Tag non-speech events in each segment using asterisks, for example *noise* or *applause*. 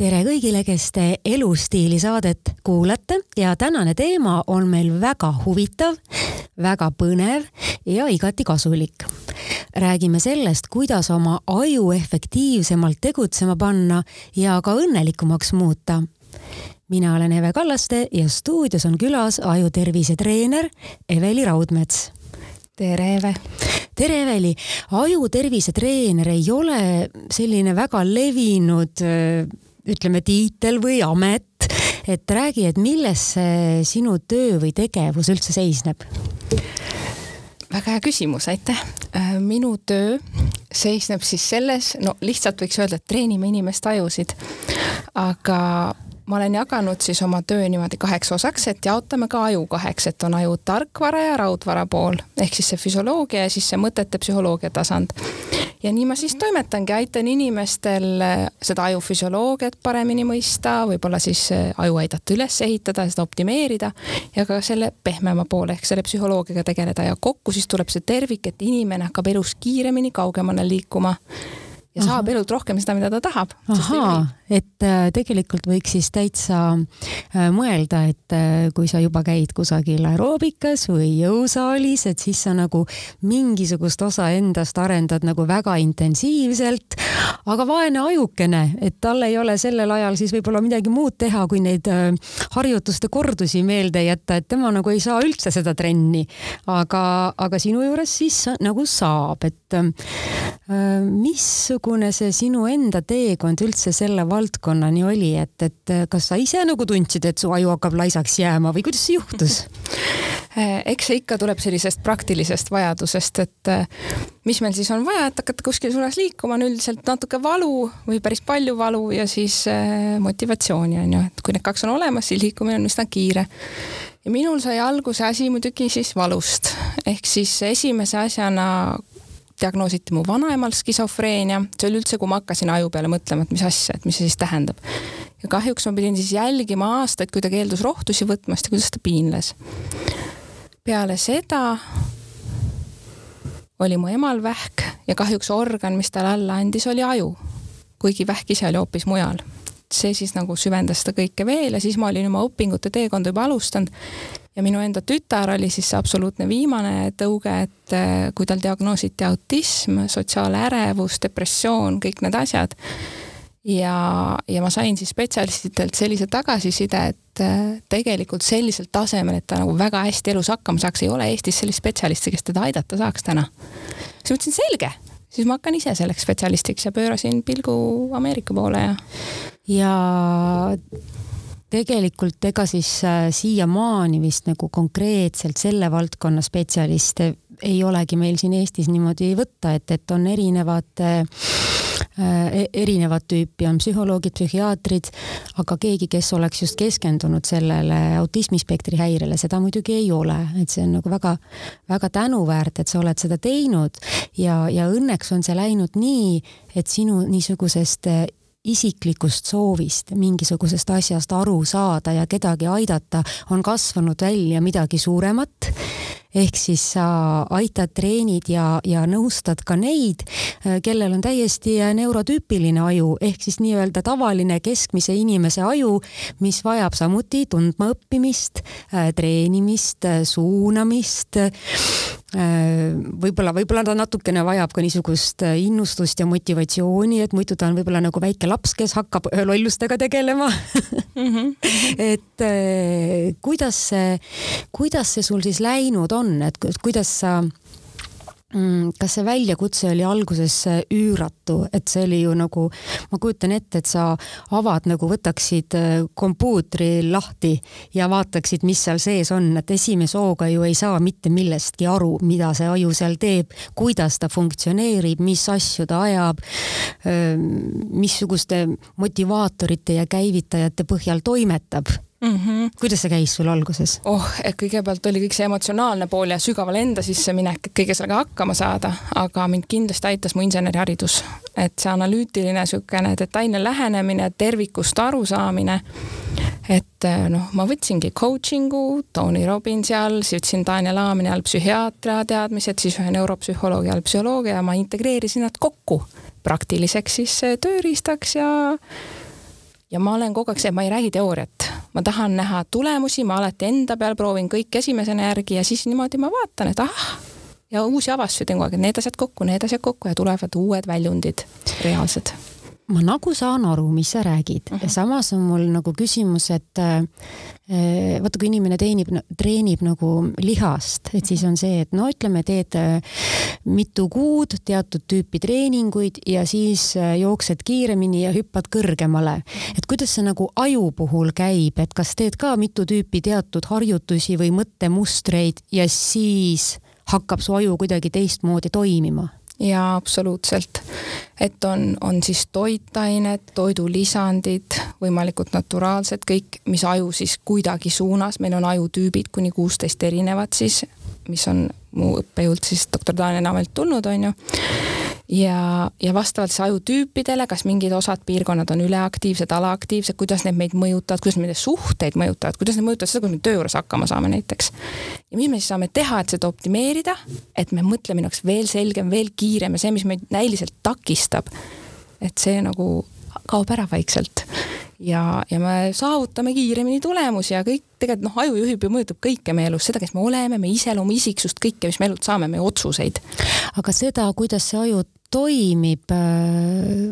tere kõigile, kes te elustiili saadet kuulate ja tänane teema on meil väga huvitav, väga põnev ja igati kasulik. räägime sellest, kuidas oma aju efektiivsemalt tegutsema panna ja ka õnnelikumaks muuta mina olen Eve Kallaste ja stuudios on külas ajutervise treener Eveli Raudmets. tere, Eve! tere, Eveli! ajutervise treener ei ole selline väga levinud ütleme, tiitel või amet, et räägi, et milles see sinu töö või tegevus üldse seisneb? väga hea küsimus, aitäh. Äh, minu töö seisneb siis selles, no lihtsalt võiks öelda, et treenime inimeste ajusid, aga ma olen jaganud siis oma töö niimoodi kaheks osaks, et jaotame ka aju kaheks, et on aju tarkvara ja raudvara pool. Ehk siis see füsioloogia ja siis see mõtete psühholoogia tasand. ja nii ma siis toimetangi, aitan inimestel äh, seda aju füsioloogiat paremini mõista, võib-olla siis äh, aju aidata üles ehitada, seda optimeerida ja ka selle pehmema poole ehk selle psühholoogiaga tegeleda. Ja kokku siis tuleb see tervik, et inimene hakkab elus kiiremini kaugemale liikuma ja saab Aha. elult rohkem seda, mida ta tahab. ahaa, et äh, tegelikult võiks siis täitsa äh, mõelda, et äh, kui sa juba käid kusagil aeroobikas või jõusaalis, et siis sa nagu mingisugust osa endast arendad nagu väga intensiivselt, aga vaene ajukene, et tal ei ole sellel ajal siis võib-olla midagi muud teha, kui neid harjutuste kordusi meelde jätta, et tema nagu ei saa üldse seda trenni. aga, aga sinu juures siis nagu saab, et mis missugune see sinu enda teekond üldse selle valdkonnani oli, et, et kas sa ise nagu tundsid, et su aju hakkab laisaks jääma või kuidas see juhtus? *laughs* Eks see ikka tuleb sellisest praktilisest vajadusest, et eh, mis meil siis on vaja, et hakata kuskil suunas liikuma, on üldiselt natuke valu või päris palju valu ja siis motivatsiooni on ju, et kui need kaks on olemas, siis liikumine on üsna kiire. Ja minul sai alguse asi muidugi siis valust, ehk siis esimese asjana diagnoositi mu vanaemal skisofreenia, see oli üldse, kui ma hakkasin aju peale mõtlema, et mis asja, et mis see siis tähendab. ja kahjuks ma pidin siis jälgima aastaid, kui ta keeldus rohtusi võtmast ja kuidas ta piinles. peale seda oli mu emal vähk ja kahjuks organ, mis talle alla andis, oli aju. kuigi vähk ise oli hoopis mujal. see siis nagu süvendas seda kõike veel ja siis ma olin oma õpingute teekonda juba alustanud ja minu enda tütar oli siis see absoluutne viimane tõuge, et äh, kui tal diagnoositi autism, sotsiaalärevus, depressioon, kõik need asjad. ja, ja ma sain siis spetsialistidelt sellise tagasiside, et äh, tegelikult sellisel tasemel, et ta nagu väga hästi elus hakkama saaks, ei ole Eestis sellist spetsialisti, kes teda aidata saaks täna. siis mõtlesin, selge, siis ma hakkan ise selleks spetsialistiks ja pöörasin pilgu Ameerika poole ja. ja tegelikult ega siis äh, siiamaani vist nagu konkreetselt selle valdkonna spetsialiste ei olegi meil siin Eestis niimoodi võtta, et, et on erinevad äh, e-, erinevat tüüpi, on psühholoogid, psühhiaatrid, aga keegi, kes oleks just keskendunud sellele autismispektri häirele, seda muidugi ei ole, et see on nagu väga-väga tänuväärt, et sa oled seda teinud ja, ja õnneks on see läinud nii, et sinu niisugusest isiklikust soovist mingisugusest asjast aru saada ja kedagi aidata, on kasvanud välja midagi suuremat ehk siis sa aitad, treenid ja, ja nõustad ka neid, kellel on täiesti neurotüüpiline aju ehk siis nii-öelda tavaline keskmise inimese aju, mis vajab samuti tundmaõppimist, treenimist, suunamist. Võib-olla, võib-olla ta natukene vajab ka niisugust innustust ja motivatsiooni, et muidu ta on võib-olla nagu väike laps, kes hakkab *laughs* lollustega tegelema mm. -hmm. et kuidas see, kuidas see sul siis läinud on? et kuidas sa kas see väljakutse oli alguses üüratu, et see oli ju nagu, ma kujutan ette, et sa avad nagu võtaksid äh, kompuutri lahti ja vaataksid, mis seal sees on, et esimese hooga ju ei saa mitte millestki aru, mida see aju seal teeb, kuidas ta funktsioneerib, mis asju ta ajab, missuguste motivaatorite ja käivitajate põhjal toimetab mm. -hmm. kuidas see käis sul alguses? oh, kõigepealt oli kõik see emotsionaalne pool ja sügavale enda sisse minek, et kõige sellega hakkama saada, aga mind kindlasti aitas mu inseneriharidus, et see analüütiline niisugune detailne lähenemine, tervikust arusaamine et eh, noh, ma võtsingi coaching'u Tony Robbinsi all, siis võtsin Daniel Aamini all psühhiaatria teadmised, siis ühe neuropsühholoogi all psühholoogia ja ma integreerisin nad kokku praktiliseks siis tööriistaks ja ja ma olen kogu aeg see, ma ei räägi teooriat, ma tahan näha tulemusi, ma alati enda peal proovin kõik esimesena järgi ja siis niimoodi ma vaatan, et ah, ja uusi avastusi teen kogu aeg, et need asjad kokku, need asjad kokku ja tulevad uued väljundid, reaalsed ma nagu saan aru, mis sa räägid uh, -huh. samas on mul nagu küsimus, et äh, vaata, kui inimene teenib, treenib nagu lihast, et siis on see, et no ütleme, teed äh, mitu kuud teatud tüüpi treeninguid ja siis äh, jooksed kiiremini ja hüppad kõrgemale. et kuidas see nagu aju puhul käib, et kas teed ka mitu tüüpi teatud harjutusi või mõttemustreid ja siis hakkab su aju kuidagi teistmoodi toimima? Jaa, absoluutselt. et on, on siis toitained, toidulisandid, võimalikult naturaalsed, kõik, mis aju siis kuidagi suunas, meil on ajutüübid kuni kuusteist erinevat siis, mis on mu õppejõult siis doktor Daniel Enamelt tulnud, on ju ja, ja vastavalt siis ajutüüpidele, kas mingid osad piirkonnad on üleaktiivsed, alaaktiivsed, kuidas need meid mõjutavad, kuidas meie suhteid mõjutavad, kuidas need mõjutavad seda, kuidas me töö juures hakkama saame näiteks. ja mis me siis saame teha, et seda optimeerida, et me mõtlemine oleks veel selgem, veel kiirem ja see, mis meid näiliselt takistab, et see nagu kaob ära vaikselt ja, ja me saavutame kiiremini tulemusi ja kõik tegelikult noh, aju juhib ja mõjutab kõike meie elus, seda, kes me oleme, meie iseloomu, isiksust, kõike, mis me elult saame, meie otsuseid. aga seda, kuidas see aju toimib äh,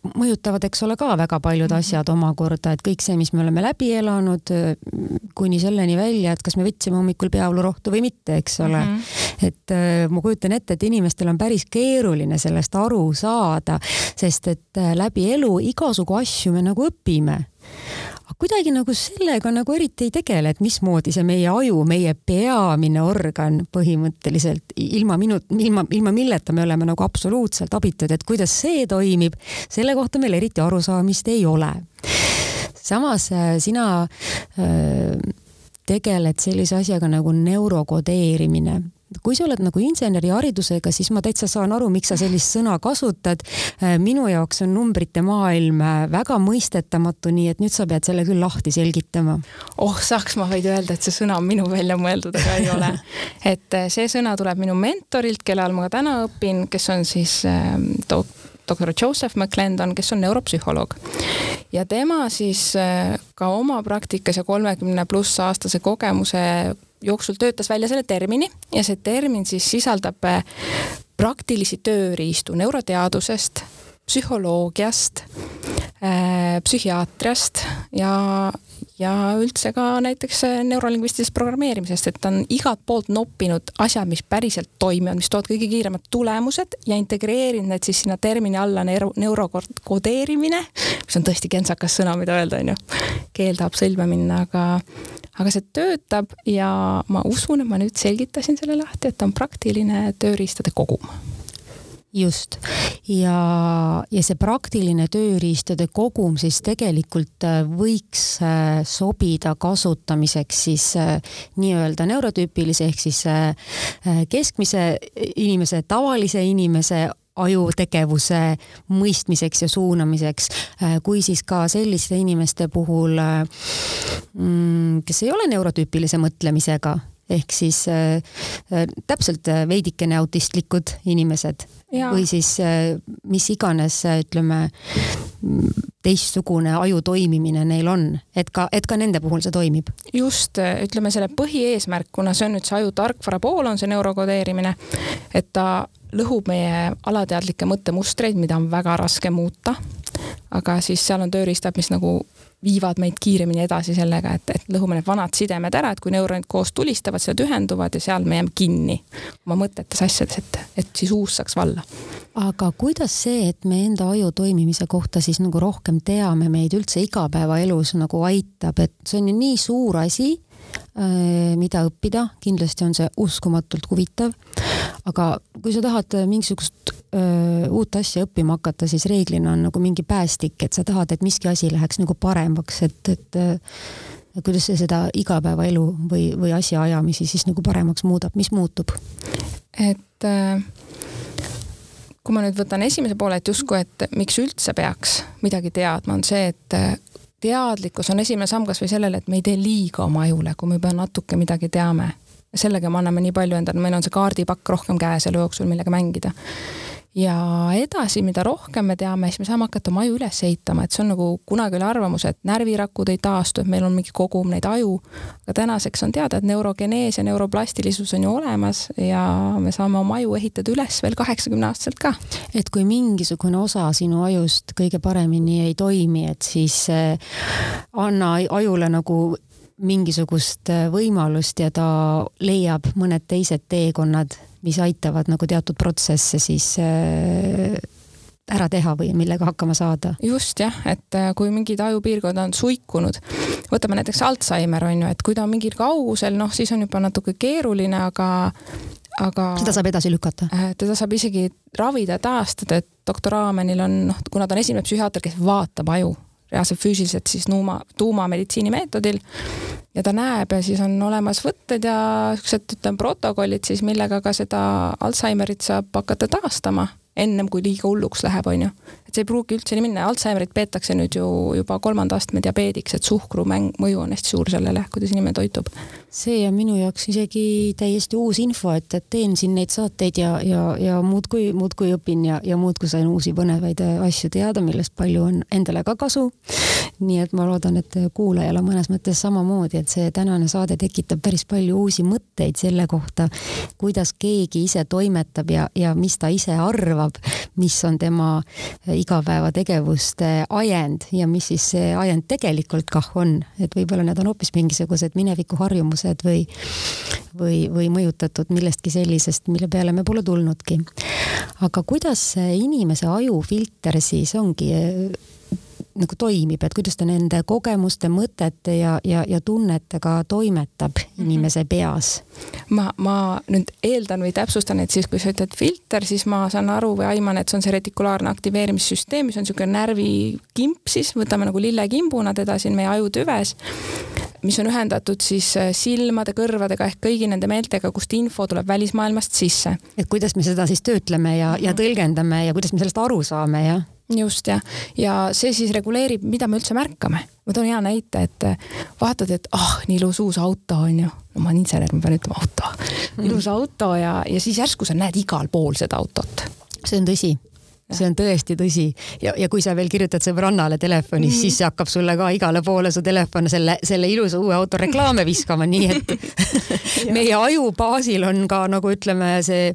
mõjutavad, eks ole, ka väga paljud -hmm. asjad omakorda, et kõik see, mis me oleme läbi elanud, äh, kuni selleni välja, et kas me võtsime hommikul peavoolurohtu või mitte, eks ole mm. -hmm. et äh, ma kujutan ette, et inimestel on päris keeruline sellest aru saada, sest et läbi elu igasugu asju me nagu õpime aga kuidagi nagu sellega nagu eriti ei tegele, et mismoodi see meie aju, meie peamine organ põhimõtteliselt ilma minu, ilma, ilma milleta me oleme nagu absoluutselt abitud, et kuidas see toimib, selle kohta meil eriti arusaamist ei ole. samas äh, sina äh, tegeled sellise asjaga nagu neurokodeerimine kui sa oled nagu inseneriharidusega, siis ma täitsa saan aru, miks sa sellist sõna kasutad. Äh, minu jaoks on numbrite maailm äh, väga mõistetamatu, nii et nüüd sa pead selle küll lahti selgitama. oh Saksmaa, võid öelda, et see sõna on minu välja mõeldud, aga ei ole. *laughs* et äh, see sõna tuleb minu mentorilt, kelle all ma täna õpin, kes on siis äh, doktor Joseph McClendon, kes on neuropsühholoog. ja tema siis ka oma praktikas ja kolmekümne pluss aastase kogemuse jooksul töötas välja selle termini ja see termin siis sisaldab äh, praktilisi tööriistu neuroteadusest, psühholoogiast, äh, psühhiaatriast ja, ja üldse ka näiteks äh, neurolingvistilisest programmeerimisest, et on igalt poolt noppinud asjad, mis päriselt toimivad, mis toovad kõige kiiremad tulemused ja integreerinud need siis sinna termini alla neuro, neurokodeerimine, mis on tõesti kentsakas sõna, mida öelda, on ju. keel tahab sõlme minna, aga aga see töötab ja ma usun, et ma nüüd selgitasin selle lahti, et ta on praktiline tööriistade kogum. Just. Ja, ja see praktiline tööriistade kogum siis tegelikult äh, võiks äh, sobida kasutamiseks siis äh, nii-öelda neurotüüpilise ehk siis keskmise inimese, tavalise inimese ajutegevuse mõistmiseks ja suunamiseks, äh, kui siis ka selliste inimeste puhul, äh, mm, kes ei ole neurotüüpilise mõtlemisega, ehk siis äh, täpselt veidikene autistlikud inimesed ja. või siis mis iganes, ütleme, teistsugune aju toimimine neil on, et ka, et ka nende puhul see toimib? just, ütleme selle põhieesmärk, kuna see on nüüd see aju tarkvara pool, on see neurokodeerimine, et ta lõhub meie alateadlikke mõttemustreid, mida on väga raske muuta. aga siis seal on tööriistad, mis nagu viivad meid kiiremini edasi sellega, et, et lõhume need vanad sidemed ära, et kui neuronid koos tulistavad, seal ühenduvad ja seal me jääme kinni oma mõtetes asjades, et, et siis uus saaks valla. aga kuidas see, et me enda aju toimimise kohta siis nagu rohkem teame, meid üldse igapäevaelus nagu aitab, et see on ju nii suur asi Äh, mida õppida, kindlasti on see uskumatult huvitav. aga kui sa tahad mingisugust öö, äh, uut asja õppima hakata, siis reeglina on nagu mingi päästik, et sa tahad, et miski asi läheks nagu paremaks, et, et äh, kuidas see seda igapäevaelu või, või asjaajamisi siis nagu paremaks muudab, mis muutub? et äh, kui ma nüüd võtan esimese poole, et justkui, et miks üldse peaks midagi teadma, on see, et teadlikkus on esimene samm kasvõi sellele, et me ei tee liiga oma ajule, kui me juba natuke midagi teame. sellega me anname nii palju endale, meil on see kaardipakk rohkem käes elu jooksul, millega mängida. Ja edasi, mida rohkem me teame, siis me saame hakata oma aju üles ehitama, et see on nagu kunagi oli arvamus, et närvirakud ei taastu, et meil on mingi kogum neid aju. aga tänaseks on teada, et neurogenees ja neuroplastilisus on ju olemas ja me saame oma aju ehitada üles veel kaheksakümne aastaselt ka. et kui mingisugune osa sinu ajust kõige paremini ei toimi, et siis eh, anna ajule nagu mingisugust äh, võimalust ja ta leiab mõned teised teekonnad, mis aitavad nagu teatud protsesse siis äh, ära teha või millega hakkama saada. just jah, et äh, kui mingid ajupiirkonnad on suikunud, võtame näiteks Alžeimer on ju, et kui ta on mingil kaugusel, noh, siis on juba natuke keeruline, aga aga seda saab edasi lükata? teda saab isegi ravida, taastada, et doktor Aamenil on, noh, kuna ta on esimene psühhiaater, kes vaatab aju reaalselt füüsiliselt siis nuuma, tuumameditsiini meetodil ja ta näeb ja siis on olemas võtted ja siuksed, ütleme, protokollid siis, millega ka seda Alžeimerit saab hakata taastama ennem kui liiga hulluks läheb, on ju. Et see ei pruugi üldse nii minna, Alžeimerit peetakse nüüd ju juba kolmanda astme diabeediks, et suhkru mäng, mõju on hästi suur sellele, kuidas inimene toitub. see on minu jaoks isegi täiesti uus info, et, et teen siin neid saateid ja, ja, ja muudkui, muudkui õpin ja, ja muudkui sain uusi põnevaid asju teada, millest palju on endale ka kasu. nii et ma loodan, et kuulajale mõnes mõttes samamoodi, et see tänane saade tekitab päris palju uusi mõtteid selle kohta, kuidas keegi ise toimetab ja, ja mis ta ise arvab arvab, mis on tema igapäevategevuste ajend ja mis siis see ajend tegelikult kah on, et võib-olla need on hoopis mingisugused minevikuharjumused või või, või mõjutatud millestki sellisest, mille peale me pole tulnudki. aga kuidas see inimese ajufilter siis ongi nagu toimib, et kuidas ta nende kogemuste, mõtete ja, ja, ja tunnetega toimetab mhm. inimese peas? ma, ma nüüd eeldan või täpsustan, et siis, kui sa ütled filter, siis ma saan aru või aiman, et see on see retikulaarne aktiveerimissüsteem, mis on niisugune närvikimp siis, võtame nagu lillekimbuna teda siin meie ajutüves mis on ühendatud siis äh, silmade, kõrvadega ehk kõigi nende meeltega, kust info tuleb välismaailmast sisse. et kuidas me seda siis töötleme ja, ja mhm. tõlgendame ja kuidas me sellest aru saame, jah? Just jah, ja see siis reguleerib, mida me üldse märkame. ma toon hea näite, et äh, vaatad, et ah, nii ilus uus auto on ju, no ma olen insener, ma pean ütlema auto mm., ilus auto ja, ja siis järsku sa näed igal pool seda autot. see on tõsi see on tõesti tõsi ja, ja kui sa veel kirjutad sõbrannale telefonis mm, -hmm. siis see hakkab sulle ka igale poole su telefon selle, selle ilusa uue auto reklaame viskama, nii et *laughs* meie aju baasil on ka nagu ütleme, see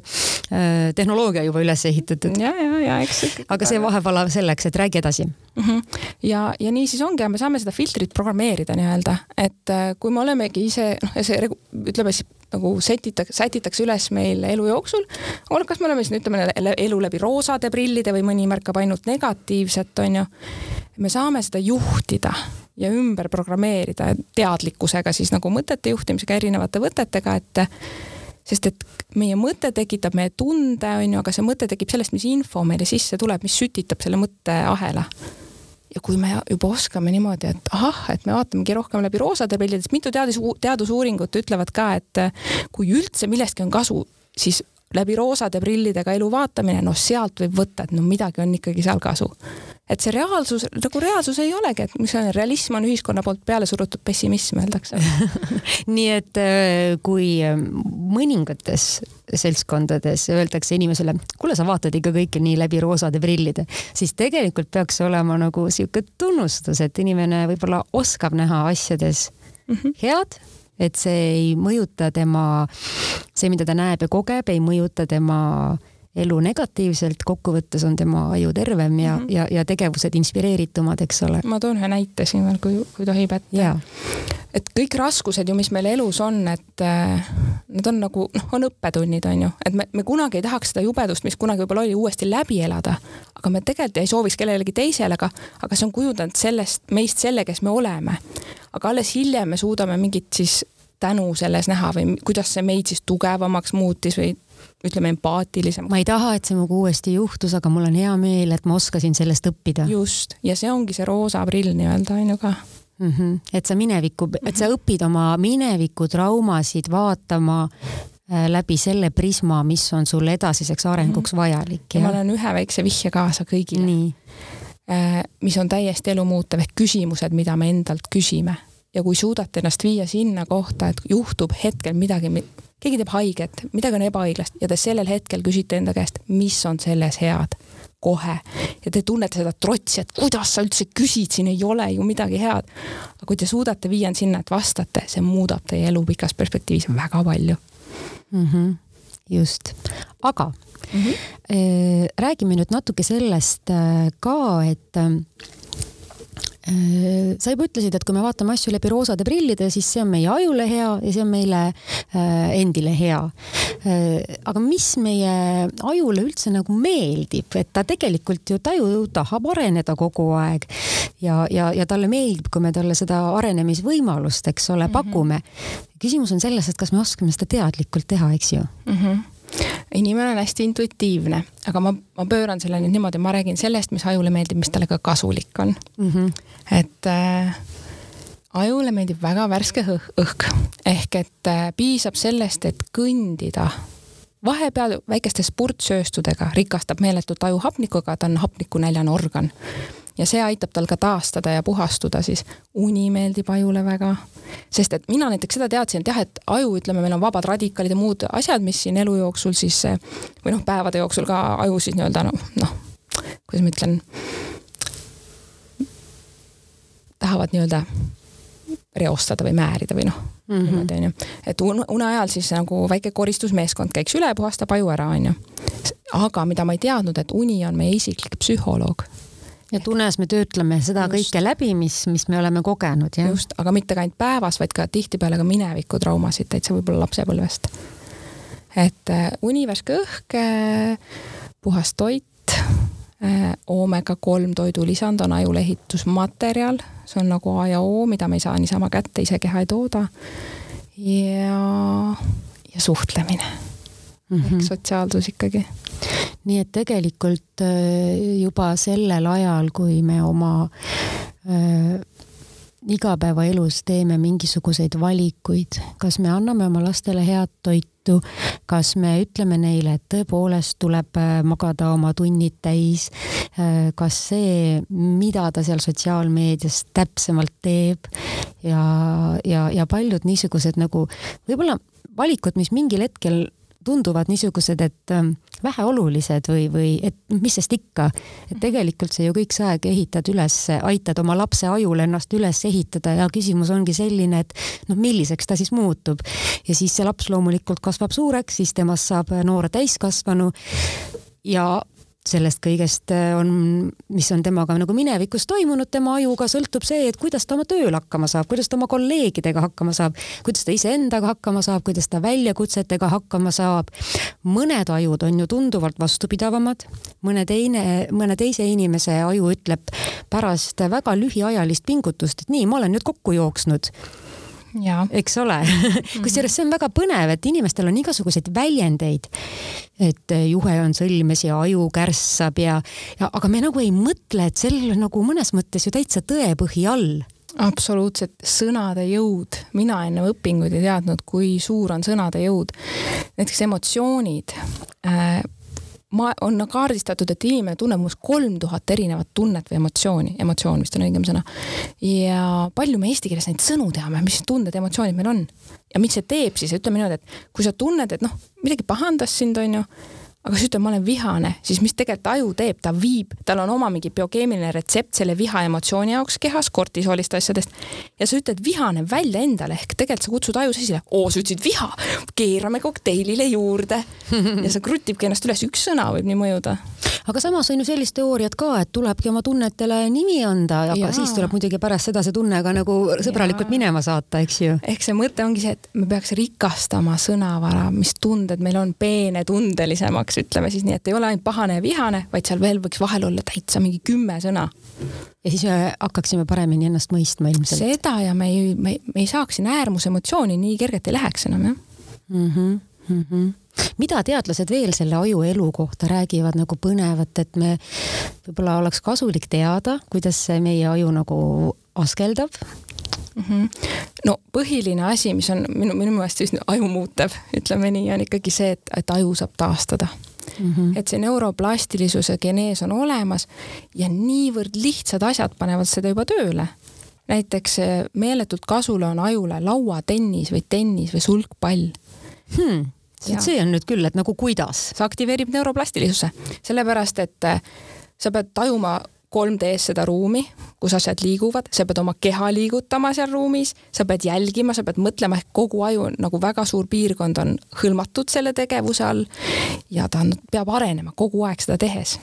tehnoloogia juba üles ehitatud. ja, ja, ja eks. aga see vahepala selleks, et räägi edasi mm. -hmm. ja, ja nii siis ongi ja me saame seda filtrit programmeerida nii-öelda, et äh, kui me olemegi ise noh, see ütleme siis nagu sätitakse, sätitakse üles meil elu jooksul. kas me oleme siis ütleme elu läbi roosade prillide või mõni märkab ainult negatiivset, on ju. me saame seda juhtida ja ümber programmeerida teadlikkusega siis nagu mõtete juhtimisega, erinevate võtetega, et sest et meie mõte tekitab meie tunde, on ju, aga see mõte tekib sellest, mis info meile sisse tuleb, mis sütitab selle mõtteahela ja kui me juba oskame niimoodi, et ahah, et me vaatamegi rohkem läbi roosade prillide, sest mitu teadus, teadusuuringut ütlevad ka, et kui üldse millestki on kasu, siis läbi roosade prillidega elu vaatamine, noh, sealt võib võtta, et no midagi on ikkagi seal kasu et see reaalsus, nagu reaalsus ei olegi, et mis on, realism on ühiskonna poolt peale surutud pessimism, öeldakse *laughs* nii et äh, kui äh, mõningates seltskondades öeldakse inimesele, kuule, sa vaatad ikka kõike nii läbi roosade prillide, siis tegelikult peaks olema nagu sihuke tunnustus, et inimene võib-olla oskab näha asjades mm -hmm. head et see ei mõjuta tema, see, mida ta näeb ja kogeb, ei mõjuta tema elu negatiivselt, kokkuvõttes on tema aju tervem ja mm, -hmm. ja, ja tegevused inspireeritumad, eks ole. ma toon ühe näite siin veel, kui, kui tohib, et et kõik raskused ju, mis meil elus on, et äh, nad on nagu noh, on õppetunnid, on ju, et me, me kunagi ei tahaks seda jubedust, mis kunagi võib-olla oli, uuesti läbi elada, aga me tegelikult ei sooviks kellelegi teisele, aga, aga see on kujundanud sellest, meist selle, kes me oleme. Aga alles hiljem me suudame mingit siis tänu selles näha või kuidas see meid siis tugevamaks muutis või ütleme empaatilisem. ma ei taha, et see minuga uuesti juhtus, aga mul on hea meel, et ma oskasin sellest õppida. just, ja see ongi see roosa aprill nii-öelda on ju ka mm. -hmm. et sa minevikku, et sa õpid oma mineviku traumasid vaatama äh, läbi selle prisma, mis on sul edasiseks arenguks mm -hmm. vajalik. ja ma annan ühe väikse vihje kaasa kõigile. Äh, mis on täiesti elumuutev ehk küsimused, mida me endalt küsime ja kui suudate ennast viia sinna kohta, et juhtub hetkel midagi, keegi teeb haiget, midagi on ebaõiglast ja te sellel hetkel küsite enda käest, mis on selles head kohe ja te tunnete seda trotsi, et kuidas sa üldse küsid, siin ei ole ju midagi head. aga kui te suudate viia end sinna, et vastate, see muudab teie elu pikas perspektiivis väga palju mm. -hmm. just, aga mm -hmm. räägime nüüd natuke sellest äh, ka, et sa juba ütlesid, et kui me vaatame asju läbi roosade prillide, siis see on meie ajule hea ja see on meile äh, endile hea. Äh, aga mis meie ajule üldse nagu meeldib, et ta tegelikult ju taju tahab areneda kogu aeg ja, ja, ja talle meeldib, kui me talle seda arenemisvõimalust, eks ole, mhm. pakume. küsimus on selles, et kas me oskame seda teadlikult teha, eks ju mm. -hmm inimene on hästi intuitiivne, aga ma, ma pööran selle nüüd niimoodi, ma räägin sellest, mis ajule meeldib, mis talle ka kasulik on mm. -hmm. et äh, ajule meeldib väga värske õh õhk ehk et äh, piisab sellest, et kõndida vahepeal väikeste spurtsööstudega rikastab meeletult aju hapnikuga, ta on hapnikunäljane organ ja see aitab tal ka taastada ja puhastuda, siis uni meeldib ajule väga. sest et mina näiteks seda teadsin, et jah, et aju, ütleme, meil on vabad radikaalid ja muud asjad, mis siin elu jooksul siis või noh, päevade jooksul ka aju siis nii-öelda noh, noh, kuidas ma ütlen, tahavad nii-öelda reostada või määrida või noh mm -hmm., niimoodi onju. et une ajal siis nagu väike koristusmeeskond käiks üle, puhastab aju ära, onju. aga mida ma ei teadnud, et uni on meie isiklik psühholoog ja tunes me töötleme seda just. kõike läbi, mis, mis me oleme kogenud, jah. just, aga mitte ainult päevas, vaid ka tihtipeale ka minevikutraumasid täitsa võib-olla lapsepõlvest. et äh, uni, värske õhk äh,, puhas toit äh,, oomega kolm toidulisand on ajule ehitusmaterjal, see on nagu A ja O, mida me ei saa niisama kätte, ise keha ei tooda. ja, ja suhtlemine mm, -hmm. ehk sotsiaalsus ikkagi nii et tegelikult äh, juba sellel ajal, kui me oma äh, igapäevaelus teeme mingisuguseid valikuid, kas me anname oma lastele head toitu, kas me ütleme neile, et tõepoolest tuleb äh, magada oma tunnid täis, äh, kas see, mida ta seal sotsiaalmeedias täpsemalt teeb ja, ja, ja paljud niisugused nagu võib-olla valikud, mis mingil hetkel tunduvad niisugused, et ähm, väheolulised või, või et mis sest ikka, et tegelikult sa ju kõik see aeg ehitad üles, aitad oma lapse ajul ennast üles ehitada ja küsimus ongi selline, et noh, milliseks ta siis muutub. ja siis see laps loomulikult kasvab suureks, siis temast saab noor täiskasvanu ja sellest kõigest äh, on, mis on temaga nagu minevikus toimunud, tema ajuga sõltub see, et kuidas ta oma tööl hakkama saab, kuidas ta oma kolleegidega hakkama saab, kuidas ta iseendaga hakkama saab, kuidas ta väljakutsetega hakkama saab. mõned ajud on ju tunduvalt vastupidavamad, mõne teine, mõne teise inimese aju ütleb pärast väga lühiajalist pingutust, et nii, ma olen nüüd kokku jooksnud eks ole. *laughs* Kusjuures see on väga põnev, et inimestel on igasuguseid väljendeid, et eh, juhe on sõlmes ja aju kärssab ja, ja aga me nagu ei mõtle, et sellel on nagu mõnes mõttes ju täitsa tõepõhi all. Absoluutselt, sõnade jõud, mina enne õpinguid ei teadnud, kui suur on sõnade jõud. näiteks emotsioonid. Äh, ma, on kaardistatud, et inimene tunneb umbes kolm tuhat erinevat tunnet või emotsiooni, emotsioon vist on õigem sõna. ja palju me eesti keeles neid sõnu teame, mis tunded, emotsioonid meil on? Ja mis see teeb siis, ütleme niimoodi, et kui sa tunned, et noh, midagi pahandas sind, onju aga kui sa ütled, ma olen vihane, siis mis tegelikult aju teeb, ta viib, tal on oma mingi biokeemiline retsept selle viha emotsiooni jaoks kehas, kortisolist asjadest. ja sa ütled vihane välja endale ehk tegelikult sa kutsud aju sisse, oo, sa ütlesid viha, keerame kokteilile juurde. *laughs* ja see krutibki ennast üles, üks sõna võib nii mõjuda. aga samas on ju sellist teooriat ka, et tulebki oma tunnetele nimi anda, aga ja. siis tuleb muidugi pärast seda see tunne ka nagu sõbralikult ja. minema saata, eks ju. ehk see mõte ongi see, et me peaks rikastama sõnavara, mis tunded meil on peenetundelisemaks sõnaks, ütleme siis nii, et ei ole ainult pahane ja vihane, vaid seal veel võiks vahel olla täitsa mingi kümme sõna. ja siis me hakkaksime paremini ennast mõistma ilmselt. seda ja me ei, me, me ei saaks siin äärmusemotsiooni nii kergelt ei läheks enam jah mm. -hmm, mm -hmm mida teadlased veel selle aju elu kohta räägivad nagu põnevat, et me võib-olla oleks kasulik teada, kuidas see meie aju nagu askeldab mm. -hmm. no põhiline asi, mis on minu, minu meelest siis ajumuutev, ütleme nii, on ikkagi see, et, et aju saab taastada mm. -hmm. et see neuroplastilisuse genees on olemas ja niivõrd lihtsad asjad panevad seda juba tööle. näiteks meeletult kasule on ajule lauatennis või tennis või sulgpall hmm see on nüüd küll, et nagu kuidas? see aktiveerib neuroplastilisuse, sellepärast et äh, sa pead tajuma 3D-s seda ruumi, kus asjad liiguvad, sa pead oma keha liigutama seal ruumis, sa pead jälgima, sa pead mõtlema, ehk kogu aju nagu väga suur piirkond on hõlmatud selle tegevuse all ja ta on, peab arenema kogu aeg seda tehes.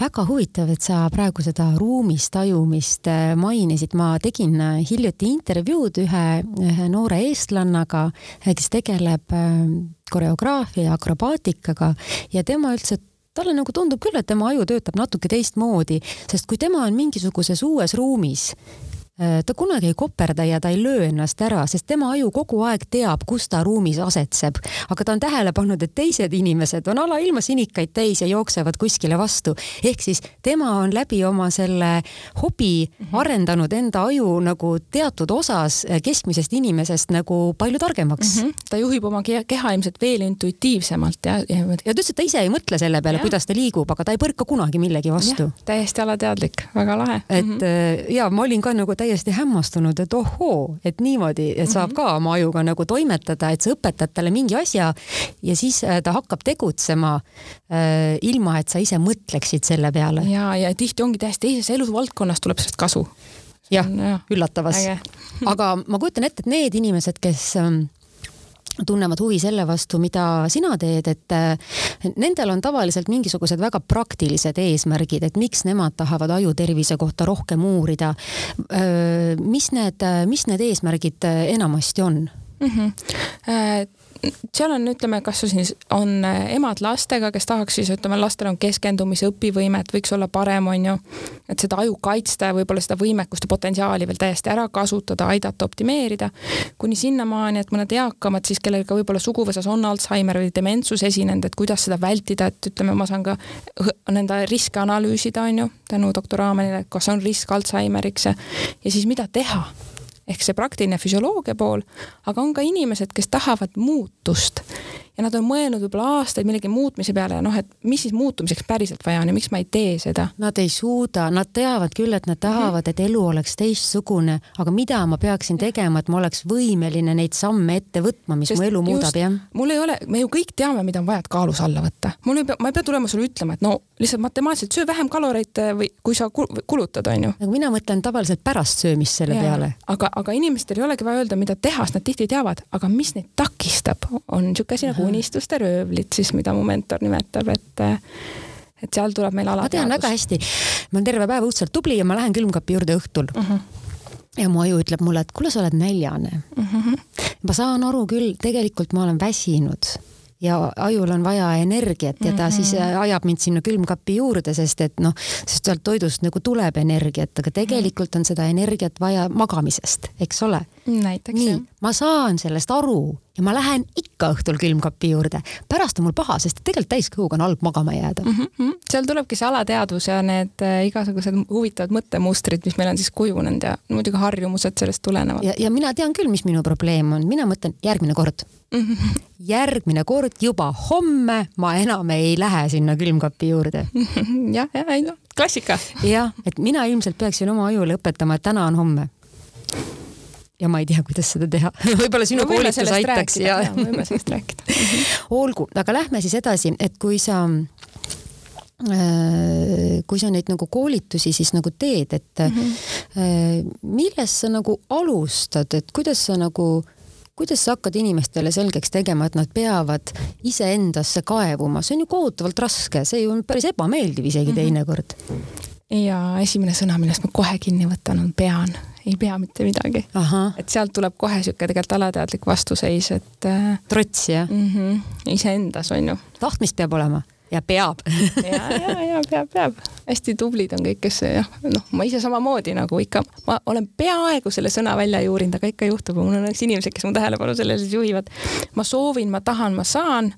väga huvitav, et sa praegu seda ruumis tajumist äh, mainisid, ma tegin äh, hiljuti intervjuud ühe, ühe noore eestlannaga, äh, kes tegeleb koreograafia ja akrobaatikaga ja tema ütles, et talle nagu tundub küll, et tema aju töötab natuke teistmoodi, sest kui tema on mingisuguses uues ruumis ta kunagi ei koperda ja ta ei löö ennast ära, sest tema aju kogu aeg teab, kus ta ruumis asetseb. aga ta on tähele pannud, et teised inimesed on alailma sinikaid täis ja jooksevad kuskile vastu. ehk siis tema on läbi oma selle hobi -hmm. arendanud enda aju nagu teatud osas äh, keskmisest inimesest nagu palju targemaks mm. -hmm. ta juhib oma keha ilmselt veel intuitiivsemalt ja, ja. ja ta ütles, et ta ise ei mõtle selle peale, kuidas ta liigub, aga ta ei põrka kunagi millegi vastu. täiesti alateadlik, väga lahe. et mm -hmm. ja ma olin ka nagu täiesti hämmastunud, et ohoo, et niimoodi, et saab mm -hmm. ka oma ajuga nagu toimetada, et sa õpetad talle mingi asja ja siis äh, ta hakkab tegutsema äh, ilma, et sa ise mõtleksid selle peale. ja, ja tihti ongi täiesti teises elusvaldkonnas tuleb sellest kasu. jah ja., üllatavas. aga ma kujutan ette, et need inimesed, kes ähm, tunnevad huvi selle vastu, mida sina teed, et nendel on tavaliselt mingisugused väga praktilised eesmärgid, et miks nemad tahavad ajutervise kohta rohkem uurida. mis need, mis need eesmärgid enamasti on mm? -hmm seal on, ütleme, kas siis on äh, emad lastega, kes tahaks siis, ütleme, lastel on keskendumise õpivõimet, võiks olla parem, on ju, et seda aju kaitsta ja võib-olla seda võimekust ja potentsiaali veel täiesti ära kasutada, aidata optimeerida, kuni sinnamaani, et mõned eakamad siis, kellel ka võib-olla suguvõsas on Alžeimer või dementsus esinenud, et kuidas seda vältida, et ütleme, ma saan ka nende riske analüüsida, on ju, tänu doktor Aamenile, kas on risk Alžeimeriks ja, ja siis mida teha ehk see praktiline füsioloogia pool, aga on ka inimesed, kes tahavad muutust ja nad on mõelnud võib-olla aastaid millegi muutmise peale ja noh, et mis siis muutumiseks päriselt vaja on ja miks ma ei tee seda. Nad ei suuda, nad teavad küll, et nad tahavad, et elu oleks teistsugune, aga mida ma peaksin tegema, et ma oleks võimeline neid samme ette võtma, mis Sest mu elu muudab, jah? mul ei ole, me ju kõik teame, mida on vaja, et kaalus alla võtta. mul ei pea, ma ei pea tulema sulle ütlema, et no lihtsalt matemaatiliselt söö vähem kaloreid eh, või kui sa kulutad, onju. aga mina mõtlen tavaliselt pärast söömist selle ja, peale. aga, aga inimestel ei olegi vaja öelda, mida teha, sest nad tihti teavad, aga mis neid takistab, on niisugune asi nagu unistuste röövlid siis, mida mu mentor nimetab, et et seal tuleb meil ala. ma tean väga hästi, ma olen terve päev õudselt tubli ja ma lähen külmkapi juurde õhtul uh. Mhm. -huh ja mu aju ütleb mulle, et kuule, sa oled näljane. Mhm. -huh. ma saan aru küll, tegelikult ma olen väsinud ja ajul on vaja energiat ja ta mm -hmm. siis äh, ajab mind sinna külmkapi juurde, sest et noh, sest sealt toidust nagu tuleb energiat, aga tegelikult on seda energiat vaja magamisest, eks ole. nii, ma saan sellest aru ja ma lähen ikka õhtul külmkapi juurde. pärast on mul paha, sest tegelikult täiskõhuga on halb magama jääda mm. -hmm. seal tulebki see alateadvus ja need äh, igasugused huvitavad mõttemustrid, mis meil on siis kujunenud ja muidugi harjumused sellest tulenevad. ja, ja mina tean küll, mis minu probleem on, mina mõtlen järgmine kord *laughs* järgmine kord juba homme ma enam ei lähe sinna külmkapi juurde. *laughs* jah, jah, ei noh, klassika. jah, et mina ilmselt peaksin oma ajule õpetama, et täna on homme. ja ma ei tea, kuidas seda teha *laughs* võib-olla sinu no, koolitus aitaks ja, ja võime sellest rääkida olgu, aga lähme siis edasi, et kui sa äh, kui sa neid nagu koolitusi siis nagu teed, et mm -hmm. millest sa nagu alustad, et kuidas sa nagu kuidas sa hakkad inimestele selgeks tegema, et nad peavad iseendasse kaevuma, see on ju kohutavalt raske, see ju on päris ebameeldiv isegi mm -hmm. teinekord. ja esimene sõna, millest ma kohe kinni võtan, on pean, ei pea mitte midagi. et sealt tuleb kohe sihuke tegelikult alateadlik vastuseis, et. Äh, trots jah mm -hmm.? iseendas on ju. tahtmist peab olema ja peab ja, ja, ja peab, peab. hästi tublid on kõik, kes jah, noh, ma ise samamoodi nagu ikka, ma olen peaaegu selle sõna välja juurinud, aga ikka juhtub mul on õnneks inimesed, kes mu tähelepanu sellele siis juhivad. ma soovin, ma tahan, ma saan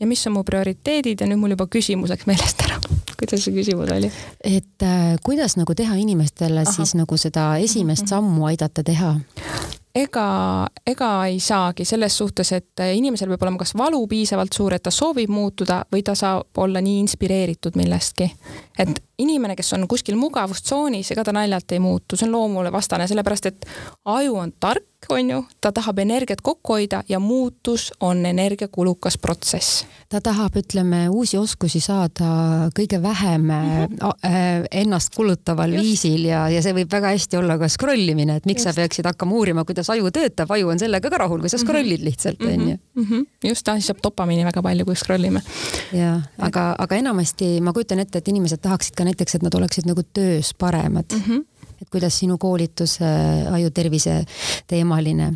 ja mis on mu prioriteedid ja nüüd mul juba küsimus läks meelest ära. kuidas see küsimus oli? et äh, kuidas nagu teha inimestele Aha. siis nagu seda esimest sammu aidata teha? Ega, ega ei saagi selles suhtes, et inimesel peab olema kas valu piisavalt suur, et ta soovib muutuda või ta saab olla nii inspireeritud millestki. et inimene, kes on kuskil mugavustsoonis, ega ta naljalt ei muutu, see on loomule vastane, sellepärast et aju on tark, on ju, ta tahab energiat kokku hoida ja muutus on energiakulukas protsess. ta tahab, ütleme, uusi oskusi saada kõige vähem mm -hmm. ennast kulutaval Just. viisil ja, ja see võib väga hästi olla ka scroll imine, et miks Just. sa peaksid hakkama uurima, kuidas aju töötab, aju on sellega ka rahul, kui sa mhm. scroll'id lihtsalt, mhm. onju. Mhm. just, ta siis saab dopamiini väga palju, kui scroll ime. ja, aga, aga enamasti ma kujutan ette, et inimesed tahaksid ka näiteks, et nad oleksid nagu töös paremad mm. -hmm et kuidas sinu koolitus äh, ajutervise teemaline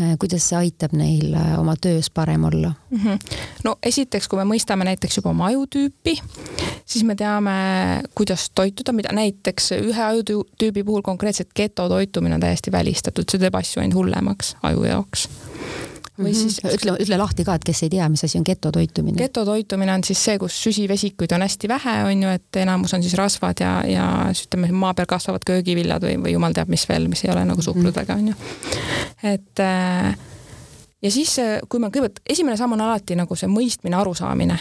äh, kuidas see aitab neil äh, oma töös parem olla mm? -hmm. no esiteks, kui me mõistame näiteks juba oma ajutüüpi, siis me teame, kuidas toituda, mida näiteks ühe ajutüübi puhul konkreetselt getotoitumine on täiesti välistatud, see teeb asju ainult hullemaks aju jaoks või mm -hmm. siis ütle, ütle lahti ka, et kes ei tea, mis asi on getotoitumine. getotoitumine on siis see, kus süsivesikuid on hästi vähe, on ju, et enamus on siis rasvad ja, ja siis ütleme, maa peal kasvavad köögiviljad või, või jumal teab, mis veel, mis ei ole nagu suhkrudega, on ju. et äh, ja siis, kui me kõigepealt, esimene samm on alati nagu see mõistmine, arusaamine.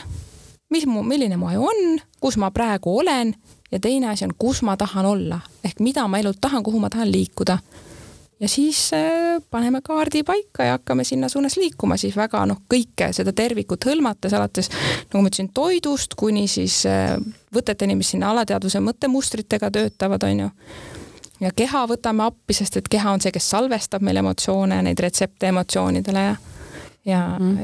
mis mu, milline mu aju on, kus ma praegu olen ja teine asi on, kus ma tahan olla ehk mida ma elult tahan, kuhu ma tahan liikuda ja siis äh, paneme kaardi paika ja hakkame sinna suunas liikuma siis väga noh, kõike seda tervikut hõlmates, alates nagu ma ütlesin, toidust kuni siis äh, võteteni, mis sinna alateadvuse mõttemustritega töötavad, on ju. ja keha võtame appi, sest et keha on see, kes salvestab meil emotsioone, neid retsepte emotsioonidele ja ja mm.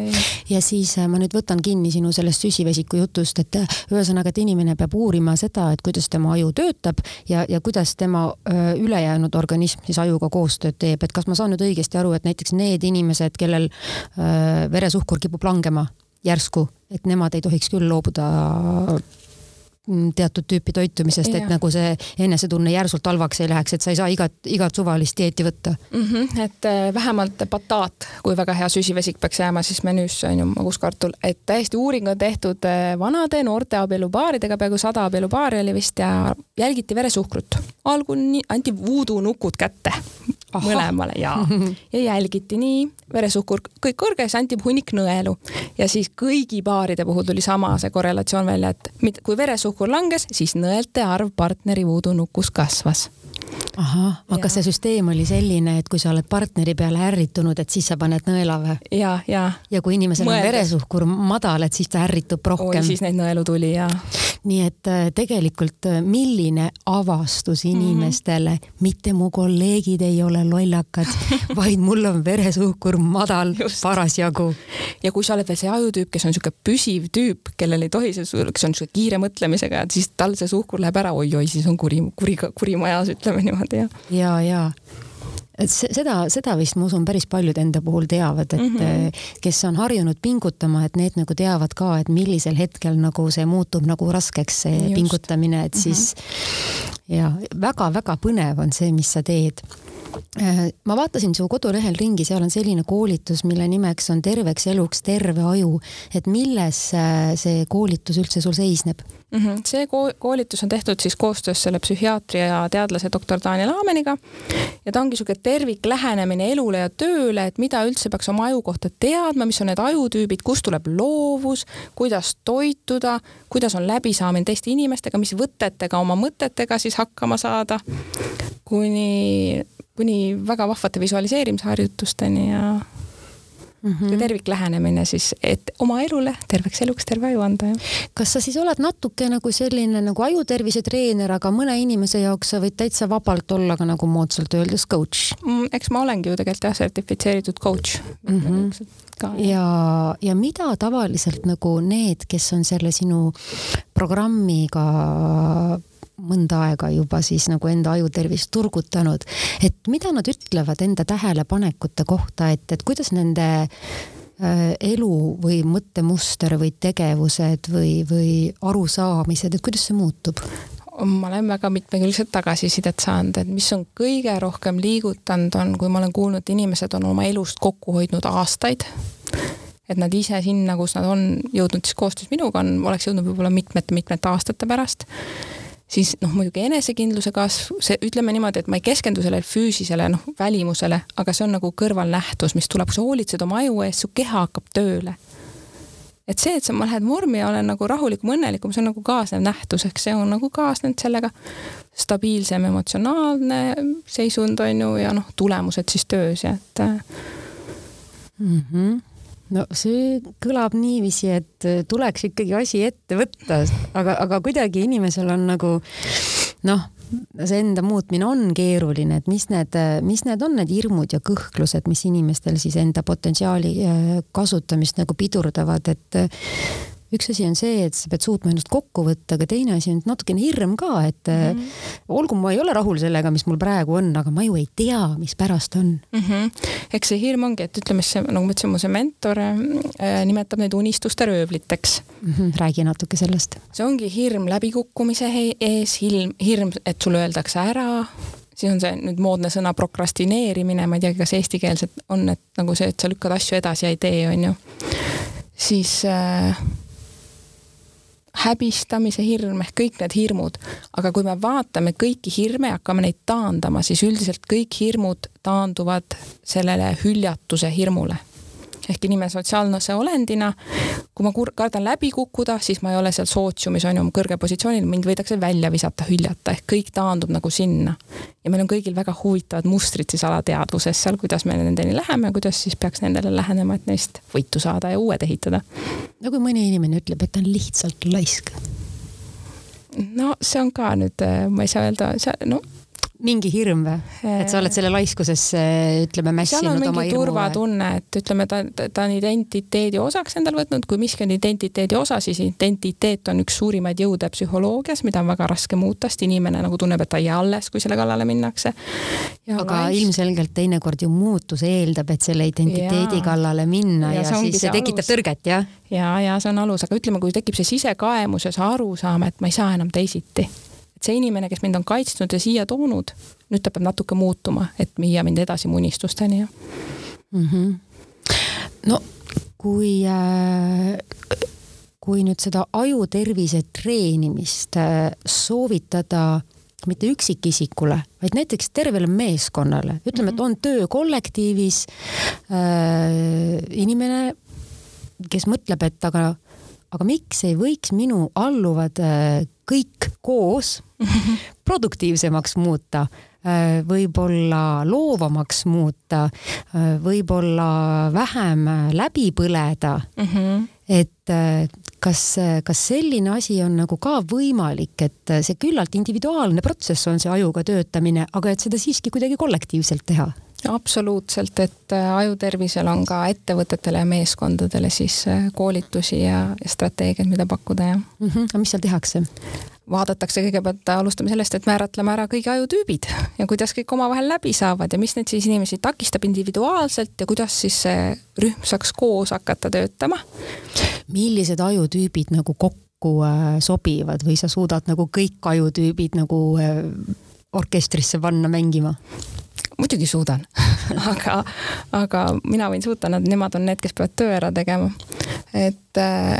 ja siis äh, ma nüüd võtan kinni sinu sellest süsivesiku jutust, et äh, ühesõnaga, et inimene peab uurima seda, et kuidas tema aju töötab ja, ja kuidas tema öö, äh, ülejäänud organism siis ajuga koostööd teeb, et kas ma saan nüüd õigesti aru, et näiteks need inimesed, kellel öö, veresuhkur kipub langema järsku, et nemad ei tohiks küll loobuda teatud tüüpi toitumisest, et nagu see enesetunne järsult halvaks ei läheks, et sa ei saa igat, igat suvalist dieeti võtta mm. -hmm, et äh, vähemalt bataat, kui väga hea süsivesik peaks jääma, siis menüüsse on ju maguskartul, et täiesti uuring on tehtud äh, vanade noorte abielupaaridega, peaaegu sada abielupaari oli vist ja jälgiti veresuhkrut. algul anti voodoo nukud kätte Aha. mõlemale ja, *laughs* ja jälgiti nii, veresuhkur kõik kõrge, siis anti hunnik nõelu. Ja siis kõigi paaride puhul tuli sama see korrelatsioon välja, et kui veresuhkur langes, siis nõelte arv partneri voodoo-nukus kasvas ahah, aga see süsteem oli selline, et kui sa oled partneri peale ärritunud, et siis sa paned nõela või? ja, ja. ja kui inimesel Mõeldes. on veresuhkur madal, et siis ta ärritub rohkem. siis neid nõelu tuli ja. nii et äh, tegelikult äh, milline avastus mhm. inimestele mm, -hmm. mitte mu kolleegid ei ole lollakad *laughs* vaid mul on veresuhkur madal parasjagu. ja kui sa oled veel see ajutüüp, kes on niisugune püsiv tüüp, kellel ei tohi see, kes on niisugune kiire mõtlemisega, et siis tal see suhkur läheb ära oi,, oi-oi, siis on kuri, kuri, kuri majas, ütleme *laughs* niimoodi, jah. ja, ja et seda, seda vist ma usun, päris paljud enda puhul teavad, et mm -hmm. kes on harjunud pingutama, et need nagu teavad ka, et millisel hetkel nagu see muutub nagu raskeks, see Just. pingutamine, et mm -hmm. siis ja väga-väga põnev on see, mis sa teed Äh, ma vaatasin su kodulehel ringi, seal on selline koolitus, mille nimeks on Terveks eluks terve aju. et milles äh, see koolitus üldse sul seisneb mm? -hmm. see koolitus on tehtud siis koostöös selle psühhiaatri ja teadlase doktor Daniel Aameniga ja ta ongi niisugune terviklähenemine elule ja tööle, et mida üldse peaks oma aju kohta teadma, mis on need ajutüübid, kust tuleb loovus, kuidas toituda, kuidas on läbisaamine teiste inimestega, mis võtetega oma mõtetega siis hakkama saada, kuni kuni väga vahvate visualiseerimisharjutusteni ja mm -hmm. terviklähenemine siis, et oma elule terveks eluks terve aju anda. kas sa siis oled natuke nagu selline nagu ajutervise treener, aga mõne inimese jaoks sa võid täitsa vabalt olla ka nagu moodsalt öeldes coach mm,? eks ma olengi ju tegelikult jah, sertifitseeritud coach mm. -hmm. Ka, ja, ja mida tavaliselt nagu need, kes on selle sinu programmiga mõnda aega juba siis nagu enda ajutervist turgutanud, et mida nad ütlevad enda tähelepanekute kohta, et, et kuidas nende äh, elu või mõttemuster või tegevused või, või arusaamised, et kuidas see muutub? ma olen väga mitmekülgset tagasisidet saanud, et mis on kõige rohkem liigutanud, on, kui ma olen kuulnud, inimesed on oma elust kokku hoidnud aastaid. Et nad ise sinna, kus nad on jõudnud siis koostöös minuga, on, oleks jõudnud võib-olla mitmete-mitmete aastate pärast siis noh, muidugi enesekindluse kasv, see ütleme niimoodi, et ma ei keskendu sellele füüsisele noh, välimusele, aga see on nagu kõrvalnähtus, mis tuleb, sa hoolitsed oma aju eest, su keha hakkab tööle. et see, et sa, ma lähen vormi ja olen nagu rahulikum, õnnelikum, see on nagu kaasnev nähtus, ehk see on nagu kaasnenud sellega stabiilsem emotsionaalne seisund on ju ja noh, tulemused siis töös ja et mm. -hmm no see kõlab niiviisi, et tuleks ikkagi asi ette võtta, aga, aga kuidagi inimesel on nagu noh, see enda muutmine on keeruline, et mis need, mis need on need hirmud ja kõhklused, mis inimestel siis enda potentsiaali äh, kasutamist nagu pidurdavad, et üks asi on see, et sa pead suutma ennast kokku võtta, aga teine asi on natukene hirm ka, et mm -hmm. olgu, ma ei ole rahul sellega, mis mul praegu on, aga ma ju ei tea, mis pärast on mm. -hmm. eks see hirm ongi, et ütleme siis nagu ma ütlesin, mu see mentor äh, nimetab neid unistuste röövliteks mm. -hmm. räägi natuke sellest. see ongi hirm läbikukkumise ees, hirm, hirm, et sulle öeldakse ära siis on see nüüd moodne sõna prokrastineerimine, ma ei teagi, kas eestikeelset on, et nagu see, et sa lükkad asju edasi ja ei tee, on ju. siis äh, häbistamise hirm ehk kõik need hirmud. aga kui me vaatame kõiki hirme ja hakkame neid taandama, siis üldiselt kõik hirmud taanduvad sellele hüljatuse hirmule ehk inimene sotsiaalse olendina, kui ma kardan läbi kukkuda, siis ma ei ole seal sootsiumis, on ju, kõrgel positsioonil, mind võidakse välja visata, hüljata, ehk kõik taandub nagu sinna. ja meil on kõigil väga huvitavad mustrid siis alateadvuses seal, kuidas me nendeni läheme, kuidas siis peaks nendele lähenema, et neist võitu saada ja uued ehitada. no kui mõni inimene ütleb, et ta on lihtsalt laisk no see on ka nüüd, ma ei saa öelda, see, no mingi hirm või? et sa oled selle laiskusesse, ütleme, mässinud oma hirmu? turvatunne, et ütleme, ta, ta on identiteedi osaks endale võtnud, kui miski on identiteedi osa, siis identiteet on üks suurimaid jõude psühholoogias, mida on väga raske muuta, sest inimene nagu tunneb, et ta ei jää alles, kui selle kallale minnakse. aga lais... ilmselgelt teinekord ju muutus eeldab, et selle identiteedi ja. kallale minna ja, ja siis see, see tekitab alus. tõrget, jah? ja, ja see on alus, aga ütleme, kui tekib see sisekaemus ja see arusaam, et ma ei saa enam teisiti et see inimene, kes mind on kaitsnud ja siia toonud, nüüd ta peab natuke muutuma, et viia mind edasi mu unistusteni mm. -hmm. no kui äh, kui nüüd seda ajutervise treenimist äh, soovitada mitte üksikisikule, vaid näiteks tervele meeskonnale, ütleme, et mhm. on töökollektiivis äh, inimene, kes mõtleb, et aga, aga miks ei võiks minu alluvad äh, kõik koos *laughs* produktiivsemaks muuta, äh, võib-olla loovamaks muuta, äh, võib-olla vähem läbi põleda mm. -hmm. et äh, kas, kas selline asi on nagu ka võimalik, et see küllalt individuaalne protsess on see ajuga töötamine, aga et seda siiski kuidagi kollektiivselt teha? Absoluutselt, et ajutervisel on ka ettevõtetele ja meeskondadele siis koolitusi ja, ja strateegiaid, mida pakkuda, jah mm. -hmm. aga mis seal tehakse? vaadatakse kõigepealt, alustame sellest, et määratleme ära kõigi ajutüübid ja kuidas kõik omavahel läbi saavad ja mis neid siis inimesi takistab individuaalselt ja kuidas siis see rühm saaks koos hakata töötama. millised ajutüübid nagu kokku äh, sobivad või sa suudad nagu kõik ajutüübid nagu äh, orkestrisse panna mängima? Muidugi suudan *laughs* aga, aga mina võin suuta, nad, nemad on need, kes peavad töö ära tegema. et äh,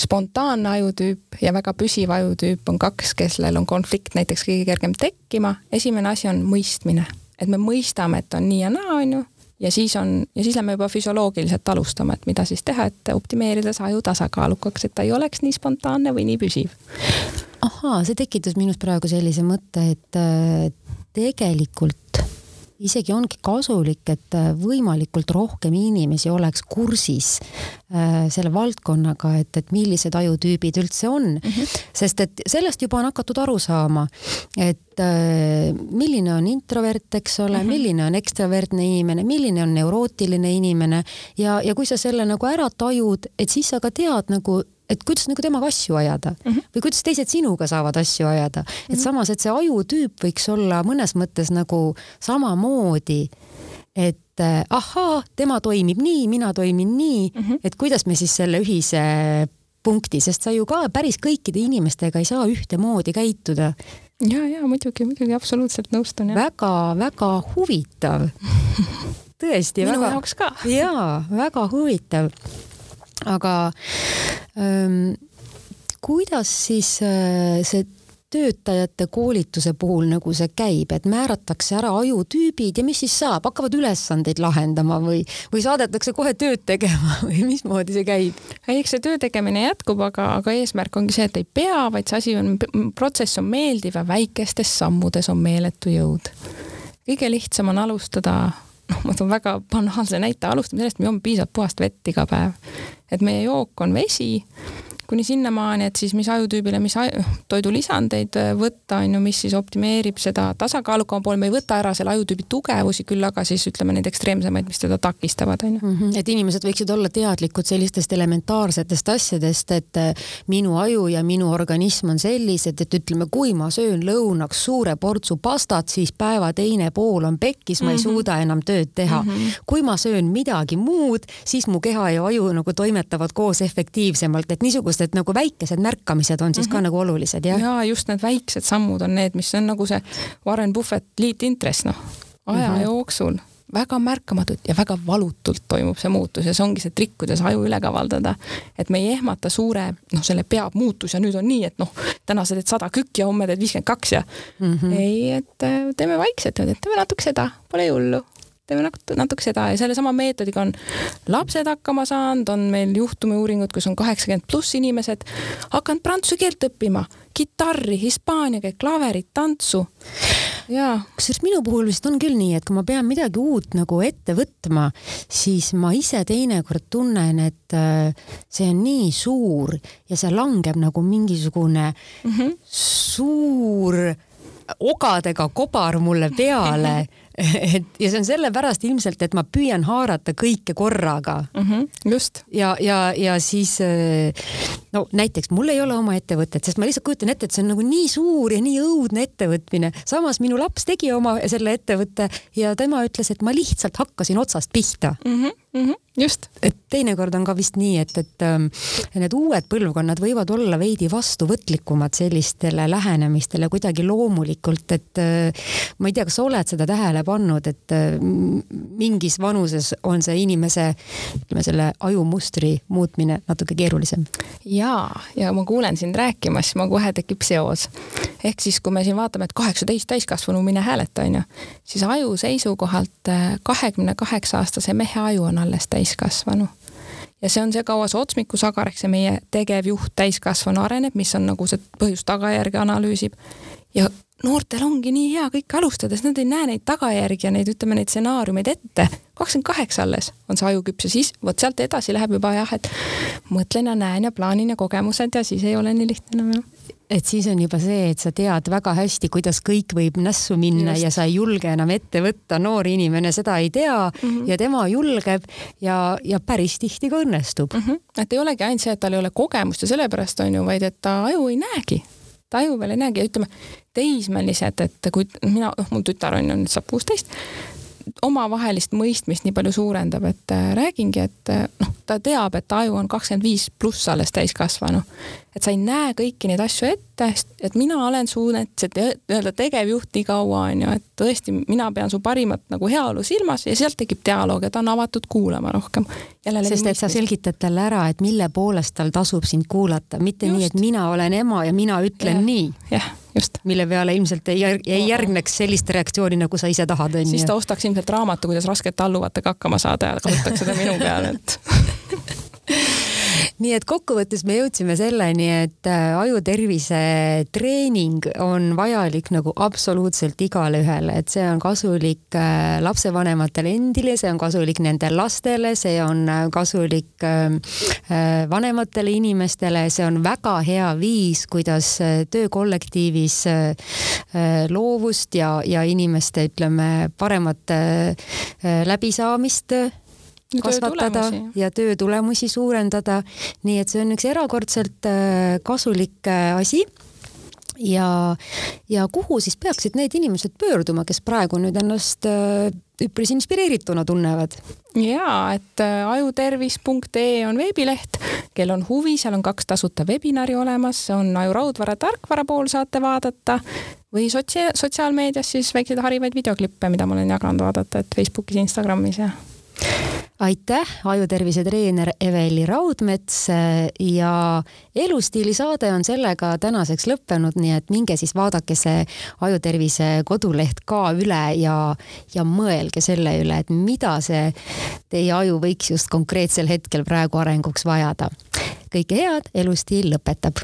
spontaanne ajutüüp ja väga püsiv ajutüüp on kaks, kellel on konflikt näiteks kõige kergem tekkima. esimene asi on mõistmine, et me mõistame, et on nii ja naa, on ju, ja siis on, ja siis lähme juba füsioloogiliselt alustama, et mida siis teha, et optimeerida see aju tasakaalukaks, et ta ei oleks nii spontaanne või nii püsiv. Ahaa, see tekitas minus praegu sellise mõtte, et äh, tegelikult isegi ongi kasulik, et äh, võimalikult rohkem inimesi oleks kursis äh, selle valdkonnaga, et, et millised ajutüübid üldse on mm. -hmm. sest et sellest juba on hakatud aru saama, et äh, milline on introvert, eks ole mm, -hmm. milline on ekstravertne inimene, milline on neurootiline inimene ja, ja kui sa selle nagu ära tajud, et siis sa ka tead nagu et kuidas nagu temaga asju ajada mm -hmm. või kuidas teised sinuga saavad asju ajada mm, -hmm. et samas, et see ajutüüp võiks olla mõnes mõttes nagu samamoodi, et äh, ahaa, tema toimib nii, mina toimin nii mm, -hmm. et kuidas me siis selle ühise punkti, sest sa ju ka päris kõikide inimestega ei saa ühtemoodi käituda. ja, ja muidugi, muidugi absoluutselt nõustun. väga-väga huvitav *laughs* tõesti. minu väga, jaoks ka. jaa, väga huvitav aga ähm, kuidas siis äh, see töötajate koolituse puhul nagu see käib, et määratakse ära ajutüübid ja mis siis saab, hakkavad ülesandeid lahendama või, või saadetakse kohe tööd tegema *laughs* või mismoodi see käib? eks see töö tegemine jätkub, aga, aga eesmärk ongi see, et ei pea, vaid see asi on, protsess on meeldiv ja väikestes sammudes on meeletu jõud. kõige lihtsam on alustada noh, ma toon väga banaalse näite, alustame sellest, me joome piisavalt puhast vett iga päev. Et meie jook on vesi kuni sinnamaani, et siis mis ajutüübile, mis aju, toidulisandeid äh, võtta, on ju, mis siis optimeerib seda tasakaalukama poole, me ei võta ära selle ajutüübi tugevusi, küll aga siis ütleme neid ekstreemsemaid, mis teda takistavad, on ju. Mhm. et inimesed võiksid olla teadlikud sellistest elementaarsetest asjadest, et äh, minu aju ja minu organism on sellised, et ütleme, kui ma söön lõunaks suure portsu pastat, siis päeva teine pool on pekkis, ma ei mm -hmm. suuda enam tööd teha mm. -hmm. kui ma söön midagi muud, siis mu keha ja aju nagu toimetavad koos efektiivsemalt, et niisugust just, et nagu väikesed märkamised on siis mm -hmm. ka mhm. nagu olulised, jah? jaa, just need väiksed sammud on need, mis on nagu see Warren Buffett liitintress, noh, aja mm -hmm. jooksul väga märkamatult ja väga valutult toimub see muutus ja see ongi see trikk, kuidas aju üle kavaldada. et me ei ehmata suure, noh, selle peab muutus ja nüüd on nii, et noh, täna sa teed sada kükki ja homme teed viiskümmend kaks ja mm -hmm. ei, et äh, teeme vaikselt, teeme natuke seda, pole hullu teeme natuke, natuke seda ja sellesama meetodiga on lapsed hakkama saanud, on meil juhtumiuuringud, kus on kaheksakümmend pluss inimesed hakanud prantsuse keelt õppima, kitarri, hispaania keelt, klaverit, tantsu. jaa. kusjuures minu puhul vist on küll nii, et kui ma pean midagi uut nagu ette võtma, siis ma ise teinekord tunnen, et äh, see on nii suur ja see langeb nagu mingisugune mm -hmm. suur ogadega kobar mulle peale *laughs* *laughs* et ja see on sellepärast ilmselt, et ma püüan haarata kõike korraga mm. -hmm, just. ja, ja, ja siis no näiteks mul ei ole oma ettevõtet, sest ma lihtsalt kujutan ette, et see on nagu nii suur ja nii õudne ettevõtmine. samas minu laps tegi oma selle ettevõtte ja tema ütles, et ma lihtsalt hakkasin otsast pihta mm. -hmm, mm -hmm, just. et teinekord on ka vist nii, et, et ähm, need uued põlvkonnad võivad olla veidi vastuvõtlikumad sellistele lähenemistele kuidagi loomulikult, et äh, ma ei tea, kas sa oled seda tähele pannud, et äh, mingis vanuses on see inimese, ütleme selle ajumustri muutmine natuke keerulisem? jaa, ja ma kuulen sind rääkimas, ma kohe tekib seos. ehk siis, kui me siin vaatame, et kaheksateist täiskasvanu mine hääleta, onju, siis aju seisukohalt äh, kahekümne kaheksa aastase mehe aju on alles täiskasvanu ja see on see, kaua see otsmikusagar ehk see meie tegevjuht täiskasvanu areneb, mis on nagu see põhjus-tagajärge analüüsib. ja noortel ongi nii hea kõike alustades, nad ei näe neid tagajärgi ja neid, ütleme neid stsenaariumeid ette. kakskümmend kaheksa alles on see aju küps ja siis vot sealt edasi läheb juba jah, et mõtlen ja näen ja plaanin ja kogemused ja siis ei ole nii lihtne enam jah et siis on juba see, et sa tead väga hästi, kuidas kõik võib nässu minna Just. ja sa ei julge enam ette võtta, noor inimene seda ei tea mm -hmm. ja tema julgeb ja, ja päris tihti ka õnnestub mm. -hmm. et ei olegi ainult see, et tal ei ole kogemust ja sellepärast on ju, vaid et ta aju ei näegi taju veel ei näegi ja ütleme, teismelised, et kui mina, noh, mul tütar on ju nüüd saab kuusteist, omavahelist mõistmist nii palju suurendab, et äh, räägingi, et äh, noh, ta teab, et aju on kakskümmend viis pluss alles täiskasvanu. et sa ei näe kõiki neid asju ette, et mina olen su nii-öelda tegevjuht nii kaua on ju, et tõesti, mina pean su parimat nagu heaolu silmas ja sealt tekib dialoog ja ta on avatud kuulama rohkem. sest et sa selgitad talle ära, et mille poolest tal tasub sind kuulata, mitte Just. nii, et mina olen ema ja mina ütlen ja. nii. jah. Mille peale ilmselt ei, ei järgneks sellist reaktsiooni, nagu sa ise tahad, onju. siis ta ostaks ilmselt raamatu, kuidas raskete alluvatega hakkama saada ja kasutaks seda minu peale, et *laughs* nii et kokkuvõttes me jõudsime selleni, et äh, ajutervise treening on vajalik nagu absoluutselt igale ühele, et see on kasulik äh, lapsevanematele endile, see on kasulik nende lastele, see on äh, kasulik vanematele inimestele, see on väga hea viis, kuidas töökollektiivis loovust ja, ja inimeste, ütleme, paremat läbisaamist kasvatada ja töö tulemusi suurendada. nii et see on üks erakordselt äh, kasulik äh, asi ja, ja kuhu siis peaksid need inimesed pöörduma, kes praegu nüüd ennast äh, üpris inspireerituna tunnevad? ja, et ajutervis.ee on veebileht, kel on huvi, seal on kaks tasuta webinari olemas, on Aju Raudvara tarkvara pool saate vaadata või sotsia-, sotsiaalmeedias siis väikseid harivaid videoklippe, mida ma olen jaganud vaadata, et Facebookis, Instagramis ja aitäh, ajutervise treener Eveli Raudmets ja elustiili saade on sellega tänaseks lõppenud, nii et minge siis vaadake see ajutervise koduleht ka üle ja, ja mõelge selle üle, et mida see teie aju võiks just konkreetsel hetkel praegu arenguks vajada. kõike head, elustiil lõpetab.